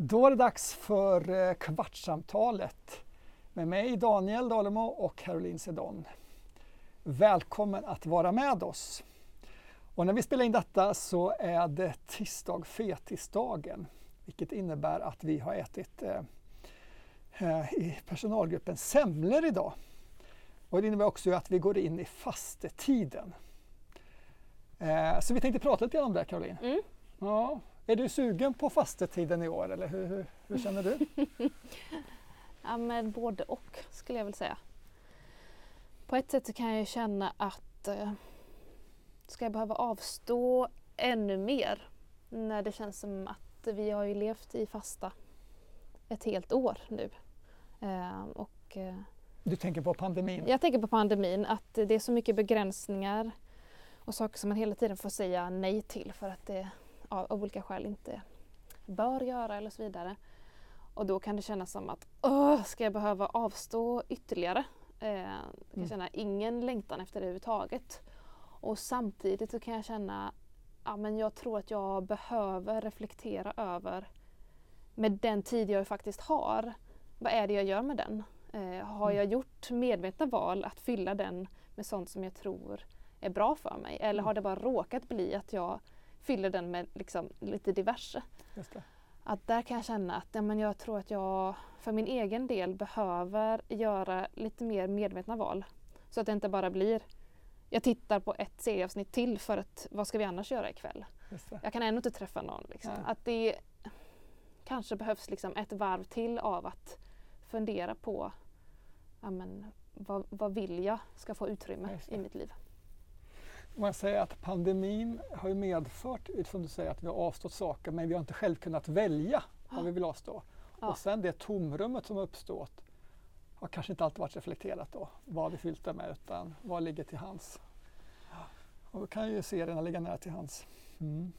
Då är det dags för eh, Kvartssamtalet med mig Daniel Dalemo och Caroline Sedon. Välkommen att vara med oss. Och när vi spelar in detta så är det tisdag fetisdagen vilket innebär att vi har ätit eh, eh, i personalgruppen semlor idag. Och det innebär också att vi går in i fastetiden. Eh, så vi tänkte prata lite om det Caroline. Mm. Ja, är du sugen på fastetiden i år eller hur, hur, hur känner du? ja, men både och skulle jag väl säga. På ett sätt så kan jag känna att eh, ska jag behöva avstå ännu mer när det känns som att vi har ju levt i fasta ett helt år nu. Eh, och, eh, Du tänker på pandemin? jag tänker på pandemin, att det är så mycket begränsningar och saker som man hela tiden får säga nej till för att det av, av olika skäl inte bör göra eller så vidare. Och då kan det kännas som att Åh, ska jag behöva avstå ytterligare? Eh, jag kan Mm. känna ingen längtan efter det överhuvudtaget. Och samtidigt så kan jag känna ja, men jag tror att jag behöver reflektera över med den tid jag faktiskt har. Vad är det jag gör med den? Eh, har jag gjort medvetna val att fylla den med sånt som jag tror är bra för mig? Eller har det bara råkat bli att jag fyller den med liksom lite diverse? Att där kan jag känna att ja, men jag tror att jag för min egen del behöver göra lite mer medvetna val. Så att det inte bara blir jag tittar på ett serieavsnitt till för att vad ska vi annars göra ikväll? Jag kan ändå inte träffa någon. Liksom. Nej. Att det kanske behövs liksom ett varv till av att fundera på ja, men, vad, vad vill jag ska få utrymme i mitt liv. Man säger att pandemin har medfört, som du säger, att vi har avstått saker men vi har inte själv kunnat välja vad vi vill avstå. Ja. Och sen det tomrummet som uppstått har kanske inte alltid varit reflekterat då, vad vi fyllt det med utan vad ligger till hands. Och då kan ju serierna ligga nära till hands. Mm.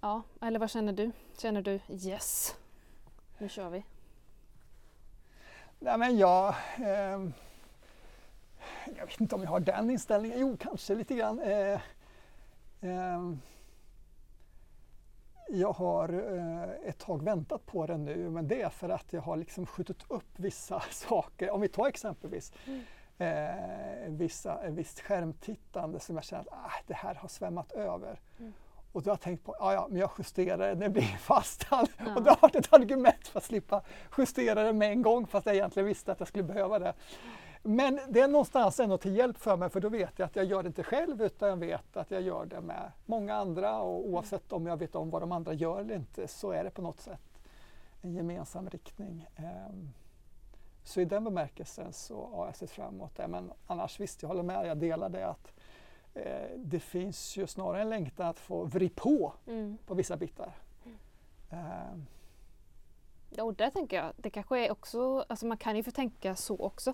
Ja, eller vad känner du? Känner du yes, nu kör vi? Nej men jag, ehm, jag vet inte om jag har den inställningen. Jo, kanske lite grann. Eh, ehm, jag har eh, ett tag väntat på det nu, men det är för att jag har liksom skjutit upp vissa saker. Om vi tar exempelvis eh, vissa, visst skärmtittande som jag känner att ah, det här har svämmat över. Mm. Och då har jag tänkt på, ja, ja men jag justerar det det blir fastan. Ja. Och det har varit ett argument för att slippa justera det med en gång fast jag egentligen visste att jag skulle behöva det. Men det är någonstans ändå till hjälp för mig för då vet jag att jag gör det inte själv utan jag vet att jag gör det med många andra och oavsett om jag vet om vad de andra gör eller inte så är det på något sätt en gemensam riktning. Ehm, Så i den bemärkelsen så har jag sett fram emot det. Men annars visst, jag håller med, jag delar det att eh, det finns ju snarare en längtan att få vri på Mm. på vissa bitar. Ehm, Ja, och där tänker jag, det kanske är också, alltså man kan ju få tänka så också.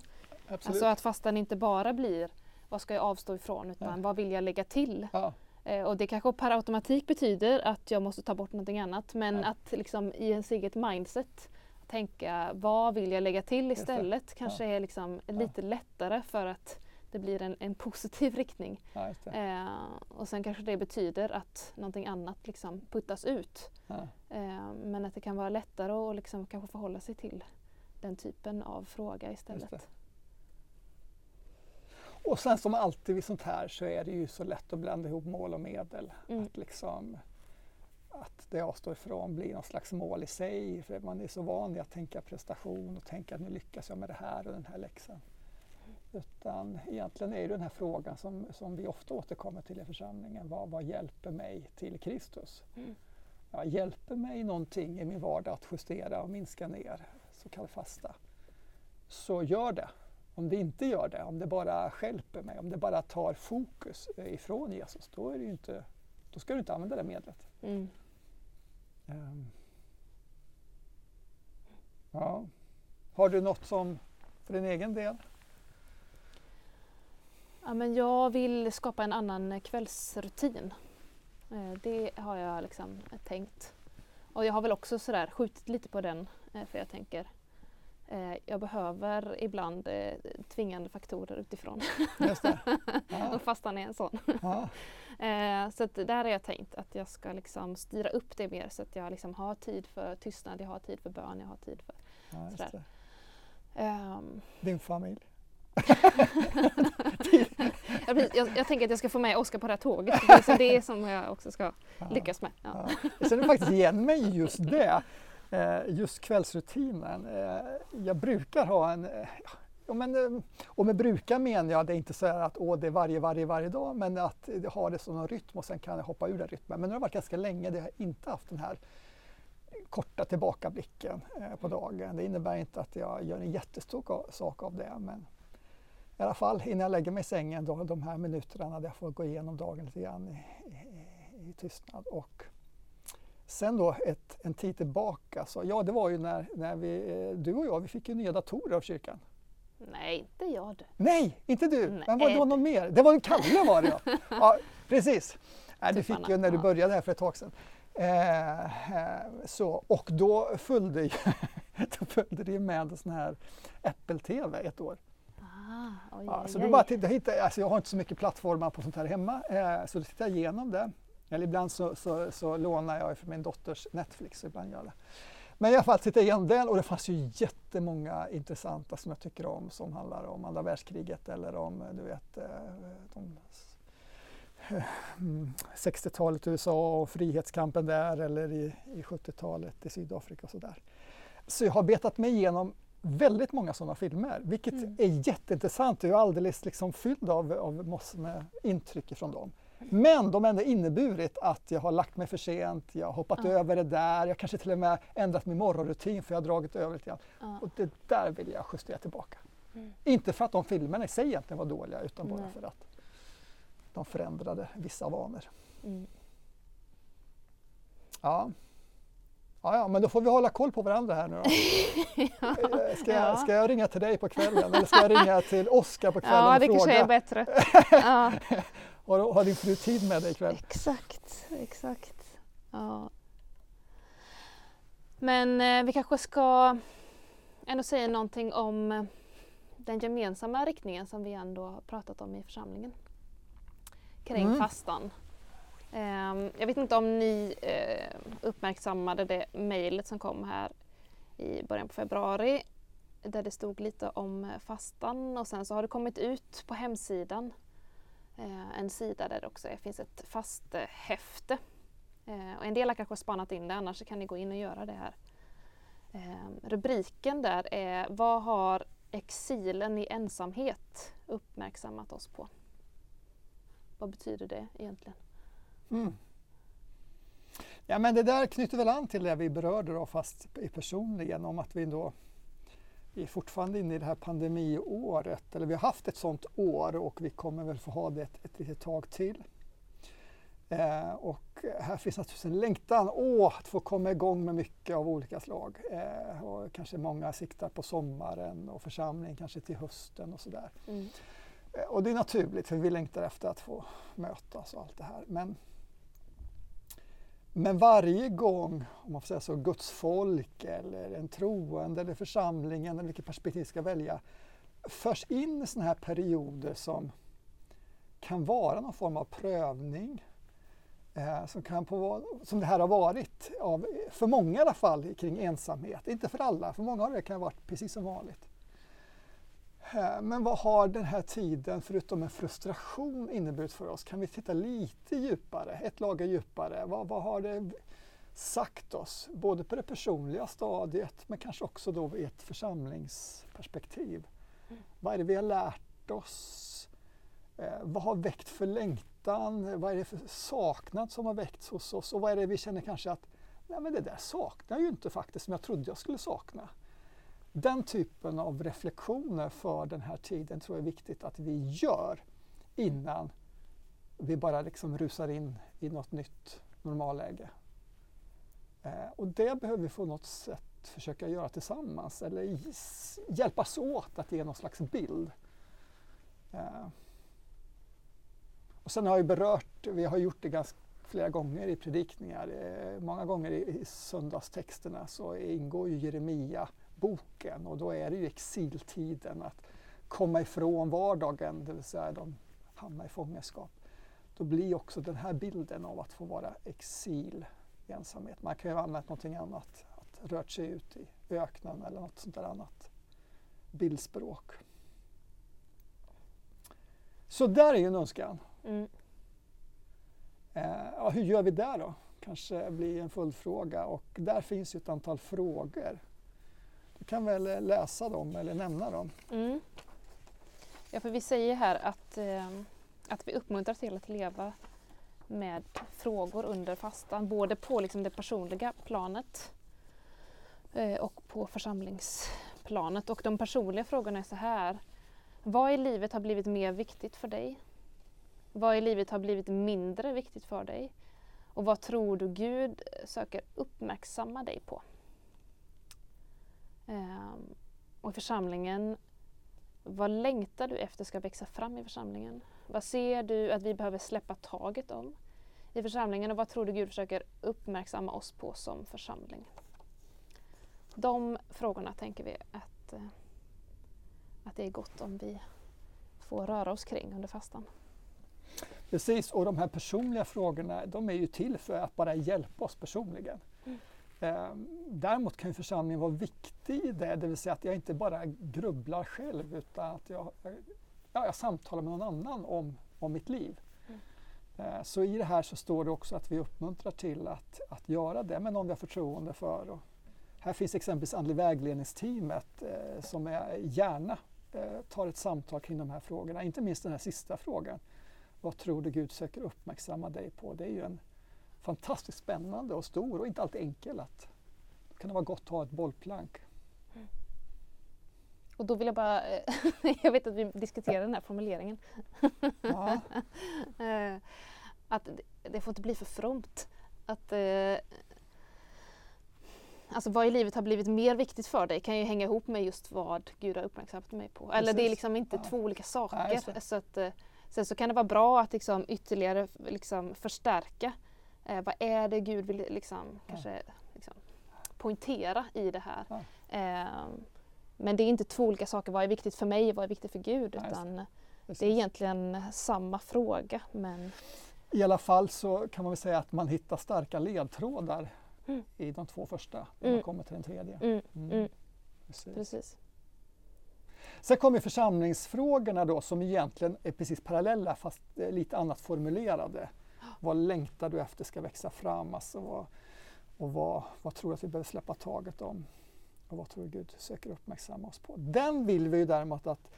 Absolut. Alltså att fastan inte bara blir vad ska jag avstå ifrån utan Ja. vad vill jag lägga till? ja, Eh, och det kanske per automatik betyder att jag måste ta bort någonting annat men Ja. att liksom i ens eget mindset tänka vad vill jag lägga till det. istället kanske är liksom lite lättare för att det blir en, en positiv riktning. det. Eh, och sen kanske det betyder att någonting annat liksom puttas ut. Eh, men att det kan vara lättare att liksom kanske förhålla sig till den typen av fråga det. istället. Och sen som alltid vid sånt här så är det ju så lätt att blanda ihop mål och medel. Mm. Att, liksom, att det jag står ifrån blir någon slags mål i sig. För man är så van vid att tänka prestation och tänka att nu lyckas jag med det här och den här läxan. Utan egentligen är det den här frågan som, som vi ofta återkommer till i församlingen. Vad, vad hjälper mig till Kristus? Mm. Ja, hjälper mig någonting i min vardag att justera och minska ner, så kallad fasta, så gör det. Om det inte gör det, om det bara stjälper mig, om det bara tar fokus eh, ifrån Jesus, då, är det inte, då ska du inte använda det medlet. Mm. Ehm. Ja. Har du något som för din egen del? Ja, men jag vill skapa en annan kvällsrutin. Eh, Det har jag liksom tänkt. Och jag har väl också sådär skjutit lite på den. eh, För jag tänker, jag behöver ibland eh, tvingande faktorer utifrån. Just. Ja. och fastan är en sån. Ja. Eh, så där har jag tänkt att jag ska liksom styra upp det mer så att jag liksom har tid för tystnad, jag har tid för bön, jag har tid för... Ja, Sådär. Ehm, Din familj. jag, jag, jag tänker att jag ska få med Oskar på det här tåget. Det är det som jag också ska lyckas med. Ja. Jag känner faktiskt igen mig i just det. Eh, just kvällsrutinen. Eh, jag brukar ha en... Eh, ja, men, och med brukar menar jag det är inte så att åh, det är varje, varje, varje dag, men att jag har det som en rytm och sen kan jag hoppa ur den rytmen. Men nu har det varit ganska länge det har jag inte haft den här korta tillbakablicken eh, på dagen. Det innebär inte att jag gör en jättestor sak av det, men i alla fall innan jag lägger mig i sängen, då, de här minuterna där jag får gå igenom dagen lite grann i, i, i tystnad. Och sen då ett, en tid tillbaka, så ja det var ju när, när vi, eh, du och jag, vi fick ju nya datorer av kyrkan. Nej, inte jag du. Nej, inte du! Nej. Men var det då någon mer? Det var Kalle var det ja. ja precis. Nej, du fick ju när du ja. började här för ett tag sedan. Eh, eh, så, och då följde, ju- då följde det med en sån här Apple-TV ett år. Ah, oj, Ja, oj, så oj. då bara titta, hitta, alltså jag har inte så mycket plattformar på sånt här hemma, eh, så då tittar jag igenom det. Eller ibland så, så, så lånar jag från min dotters Netflix, ibland gör det. Men i alla fall tittade jag igenom den och det fanns ju jättemånga intressanta som jag tycker om som handlar om andra världskriget eller om, du vet, eh, de, eh, mm, 60-talet i USA och frihetskampen där eller i, i 70-talet i Sydafrika och sådär. Så jag har betat mig igenom väldigt många sådana filmer, vilket Mm. är jätteintressant. Jag är alldeles liksom fylld av, av massor med intryck från dem. Men de har ändå inneburit att jag har lagt mig för sent, jag har hoppat Ja. över det där, jag kanske till och med ändrat min morgonrutin för jag har dragit över lite grann. Ja. Och det där vill jag justera tillbaka. Mm. Inte för att de filmerna i sig egentligen var dåliga utan bara Nej. för att de förändrade vissa vanor. Mm. Ja. Ja, ja, men då får vi hålla koll på varandra här nu då. Eh, Ska jag, Ja. ska jag ringa till dig på kvällen eller ska jag ringa till Oskar på kvällen Ja, och det kanske är fråga? bättre. Har, har din fru tid med dig ikväll? exakt, exakt. Ja. Men eh, vi kanske ska ändå säga någonting om eh, den gemensamma riktningen som vi ändå har pratat om i församlingen. Kring Mm. fastan. Ehm, jag vet inte om ni eh, uppmärksammade det mejlet som kom här i början på februari där det stod lite om eh, fastan och sen så har det kommit ut på hemsidan eh, en sida där det också finns ett fastehäfte. Eh, eh, och en del har kanske spanat in det, annars kan ni gå in och göra det här. Eh, rubriken där är Vad har exilen i ensamhet uppmärksammat oss på? Vad betyder det egentligen? Mm. Ja, men det där knyter väl an till det vi berörde då, fast i personligen, om att vi då är fortfarande inne i det här pandemiåret, eller vi har haft ett sådant år och vi kommer väl få ha det ett, ett litet tag till. Eh, och här finns naturligtvis en längtan åh, att få komma igång med mycket av olika slag. Eh, och kanske många siktar på sommaren och församling kanske till hösten och sådär. Mm. Eh, Och det är naturligt för vi längtar efter att få mötas och allt det här. Men, men varje gång, om man får säga så, Guds folk eller en troende eller församlingen eller vilket perspektiv ska välja, förs in i sådana här perioder som kan vara någon form av prövning. Eh, som, kan på, som det här har varit, av, för många i alla fall, kring ensamhet. Inte för alla, för många av det kan ha varit precis som vanligt. Eh, men vad har den här tiden, förutom en frustration, inneburit för oss? Kan vi titta lite djupare, ett lager djupare? Vad, vad har det sagt oss, både på det personliga stadiet men kanske också då i ett församlingsperspektiv? Vad är det vi har lärt oss? Eh, vad har väckt för längtan? Vad är det för saknad som har väckts hos oss? Och vad är det vi känner kanske att nej men det där saknar jag ju inte faktiskt som jag trodde jag skulle sakna. Den typen av reflektioner för den här tiden tror jag är viktigt att vi gör innan vi bara liksom rusar in i något nytt normalläge. Eh, och det behöver vi på något sätt försöka göra tillsammans eller hjälpas åt att ge någon slags bild. Eh, och sen har jag berört, vi har gjort det ganska flera gånger i predikningar, eh, många gånger i, i söndagstexterna så ingår ju Jeremia boken och då är det ju exiltiden, att komma ifrån vardagen, det vill säga de hamnar i fångenskap. Då blir också den här bilden av att få vara exil, ensamhet. Man kan ju ha använt någonting annat, att rört sig ut i öknen eller något sånt där annat bildspråk. Så där är ju en önskan. Mm. Eh, hur gör vi där då? Kanske blir en följdfråga och där finns ju ett antal frågor. Du kan väl läsa dem eller nämna dem? Mm. Ja, för vi säger här att, eh, att vi uppmuntrar till att leva med frågor under fastan, både på liksom det personliga planet eh, och på församlingsplanet. Och de personliga frågorna är så här. Vad i livet har blivit mer viktigt för dig? Vad i livet har blivit mindre viktigt för dig? Och vad tror du Gud söker uppmärksamma dig på? Um, och i församlingen, vad längtar du efter ska växa fram i församlingen? Vad ser du att vi behöver släppa taget om i församlingen och vad tror du Gud försöker uppmärksamma oss på som församling? De frågorna tänker vi att, eh, att det är gott om vi får röra oss kring under fastan. Precis, och de här personliga frågorna de är ju till för att bara hjälpa oss personligen. Mm. Eh, däremot kan församlingen vara viktig i det, det vill säga att jag inte bara grubblar själv utan att jag, ja, jag samtalar med någon annan om, om mitt liv. Mm. Eh, så i det här så står det också att vi uppmuntrar till att, att göra det med någon vi har förtroende för. Och här finns exempelvis andlig vägledningsteamet eh, som är gärna eh, tar ett samtal kring de här frågorna, inte minst den här sista frågan. Vad tror du Gud söker uppmärksamma dig på? Det är ju en fantastiskt spännande och stor och inte alltid enkel att då kan det vara gott att ha ett bollplank. Mm. Och då vill jag bara, jag vet att vi diskuterar den här formuleringen. Ja. Eh, att det får inte bli för fromt. Att, eh, alltså vad i livet har blivit mer viktigt för dig kan ju hänga ihop med just vad Gud har uppmärksammat mig på. Eller det är liksom inte ja. två olika saker. Nej, så att, eh, sen så kan det vara bra att liksom ytterligare liksom förstärka Eh, vad är det Gud vill liksom, ja. kanske liksom, poängtera i det här? Ja. Eh, men det är inte två olika saker, vad är viktigt för mig och vad är viktigt för Gud? Utan det är egentligen samma fråga. Men... I alla fall så kan man väl säga att man hittar starka ledtrådar mm. i de två första när mm. man kommer till den tredje. Mm. mm. mm. Precis. Precis. Sen kommer församlingsfrågorna då som egentligen är precis parallella fast lite annat formulerade vad längtar du efter ska växa fram? Alltså vad, och vad, vad tror du att vi behöver släppa taget om? Och vad tror du Gud söker uppmärksamma oss på? Den vill vi ju däremot att,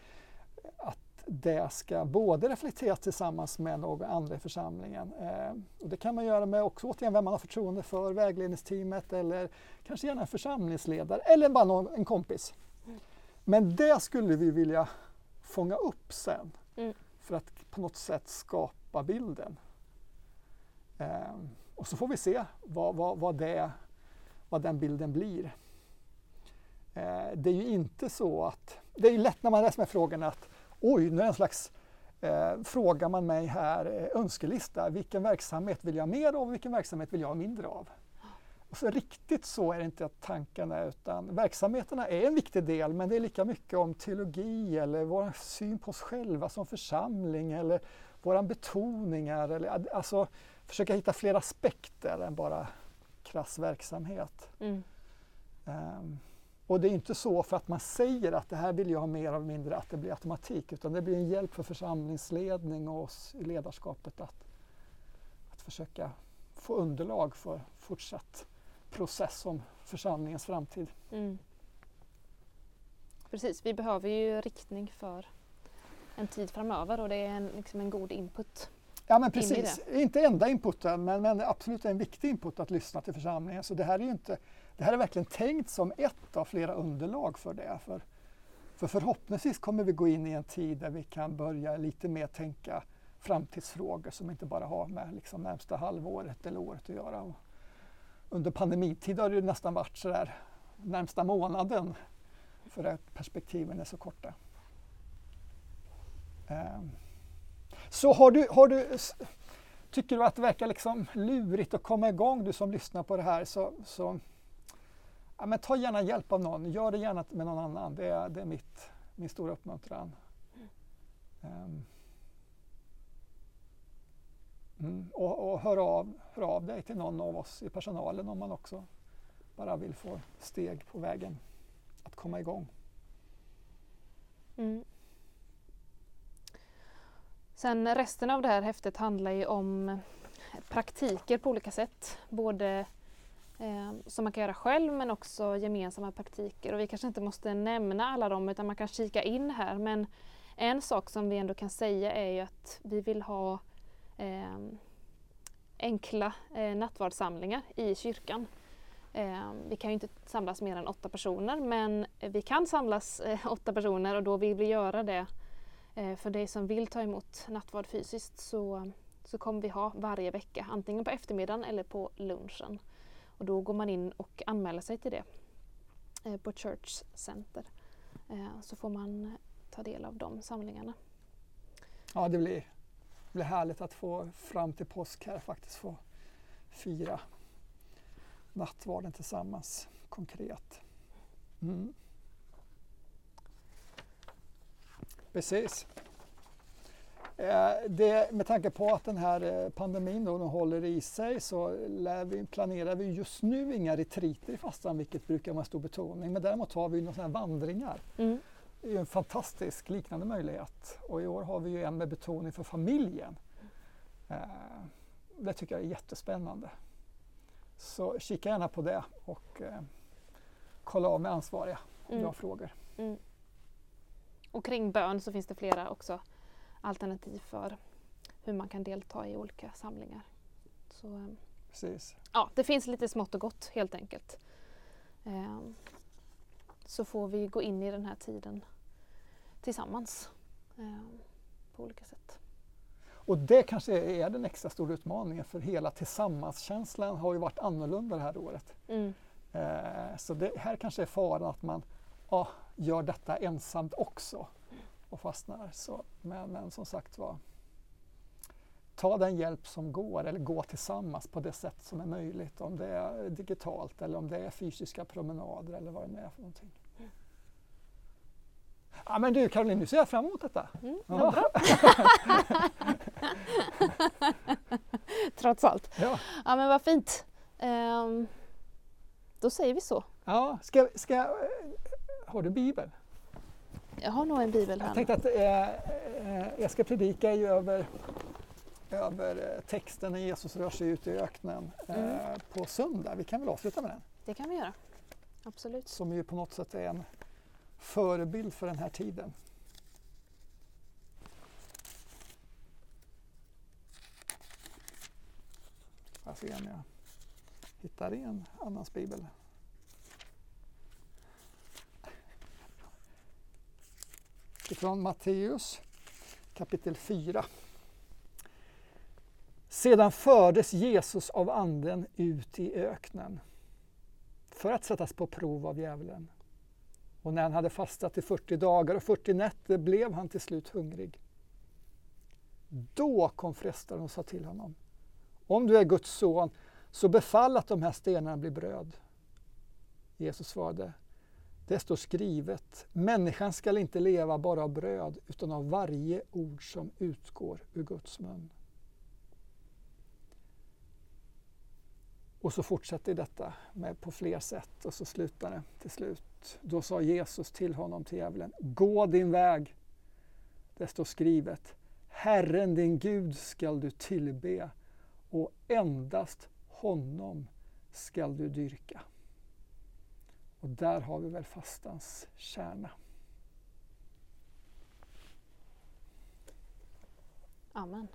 att det ska både reflekteras tillsammans med några andra i församlingen. Eh, och det kan man göra med också återigen vem man har förtroende för, vägledningsteamet eller kanske gärna en församlingsledare eller bara någon, en kompis. Mm. Men det skulle vi vilja fånga upp sen mm. för att på något sätt skapa bilden. Och så får vi se vad, vad, vad, det, vad den bilden blir. Eh, det är ju inte så att, det är ju lätt när man läser de här frågorna att oj, nu är det en slags eh, frågar man mig här eh, önskelista, vilken verksamhet vill jag ha mer av och vilken verksamhet vill jag ha mindre av? Och så riktigt så är det inte tankarna utan verksamheterna är en viktig del men det är lika mycket om teologi eller vår syn på oss själva som församling eller våra betoningar. Eller, alltså, försöka hitta fler aspekter än bara krass verksamhet. Mm. Um, och det är inte så för att man säger att det här vill jag ha mer av mindre att det blir automatik utan det blir en hjälp för församlingsledning och oss i ledarskapet att, att försöka få underlag för fortsatt process om församlingens framtid. Mm. Precis, vi behöver ju riktning för en tid framöver och det är en, liksom en god input Ja men precis, inte enda inputen men, men absolut en viktig input att lyssna till församlingen. Så det här är inte, det här är verkligen tänkt som ett av flera underlag för det. För, för förhoppningsvis kommer vi gå in i en tid där vi kan börja lite mer tänka framtidsfrågor som inte bara har med liksom närmsta halvåret eller året att göra. Och under pandemitid har det nästan varit sådär närmsta månaden för att perspektiven är så korta. Um. Så har du, har du, tycker du att det verkar liksom lurigt att komma igång, du som lyssnar på det här, så, så ja, men ta gärna hjälp av någon, gör det gärna med någon annan. Det är, det är mitt, min stora uppmuntran. Um, mm, och, och hör, av, hör av dig till någon av oss i personalen om man också bara vill få steg på vägen att komma igång. Mm. Sen resten av det här häftet handlar ju om praktiker på olika sätt. Både eh, som man kan göra själv men också gemensamma praktiker. Och vi kanske inte måste nämna alla dem utan man kan kika in här. Men en sak som vi ändå kan säga är ju att vi vill ha eh, enkla eh, nattvardssamlingar i kyrkan. Eh, vi kan ju inte samlas mer än åtta personer men vi kan samlas eh, åtta personer och då vill vi göra det Eh, för dig som vill ta emot nattvard fysiskt så, så kommer vi ha varje vecka antingen på eftermiddagen eller på lunchen. Och då går man in och anmäler sig till det eh, på Church Center. Eh, så får man ta del av de samlingarna. Ja, det blir, det blir härligt att få fram till påsk här faktiskt få fira nattvarden tillsammans konkret. Mm. Precis. Eh, det, med tanke på att den här eh, pandemin då, håller i sig så vi, planerar vi just nu inga retriter i fastan vilket brukar vara en stor betoning. Men däremot har vi några vandringar. Mm. Det är en fantastisk liknande möjlighet och i år har vi ju en med betoning för familjen. Eh, det tycker jag är jättespännande. Så kika gärna på det och kolla av med ansvariga om mm. du har frågor. Mm. Och kring bön så finns det flera också alternativ för hur man kan delta i olika samlingar. Så, eh, Precis. Ja, det finns lite smått och gott helt enkelt. Eh, så får vi gå in i den här tiden tillsammans eh, på olika sätt. Och det kanske är den extra stora utmaningen för hela tillsammanskänslan har ju varit annorlunda det här året. Mm. Eh, så det här kanske är faran att man ja, gör detta ensamt också och fastnar. Så, men, men som sagt var, ta den hjälp som går eller gå tillsammans på det sätt som är möjligt. Om det är digitalt eller om det är fysiska promenader eller vad det är för någonting. Ja, men du Caroline, nu ser jag fram emot detta. Mm, ja. bra. Trots allt. Ja. ja men vad fint. Um, då säger vi så. Ja, ska, ska, har du Bibel? Jag har nog en bibel här. Jag tänkte att eh, eh, jag ska predika ju över, över eh, texten när Jesus rör sig ut i öknen eh, mm. på söndag. Vi kan väl avsluta med den? Det kan vi göra. Absolut. Som ju på något sätt är en förebild för den här tiden. Jag ser om jag hittar en annans bibel. Ifrån Matteus kapitel 4. Sedan fördes Jesus av anden ut i öknen för att sättas på prov av djävulen. Och när han hade fastat i 40 dagar och 40 nätter blev han till slut hungrig. Då kom frestaren och sa till honom. Om du är Guds son, så befall att de här stenarna blir bröd. Jesus svarade. Det står skrivet, människan skall inte leva bara av bröd utan av varje ord som utgår ur Guds mun. Och så fortsätter detta med på fler sätt och så slutar det till slut. Då sa Jesus till honom, till djävulen, gå din väg. Det står skrivet, Herren din Gud skall du tillbe och endast honom skall du dyrka. Och där har vi väl fastans kärna. Amen.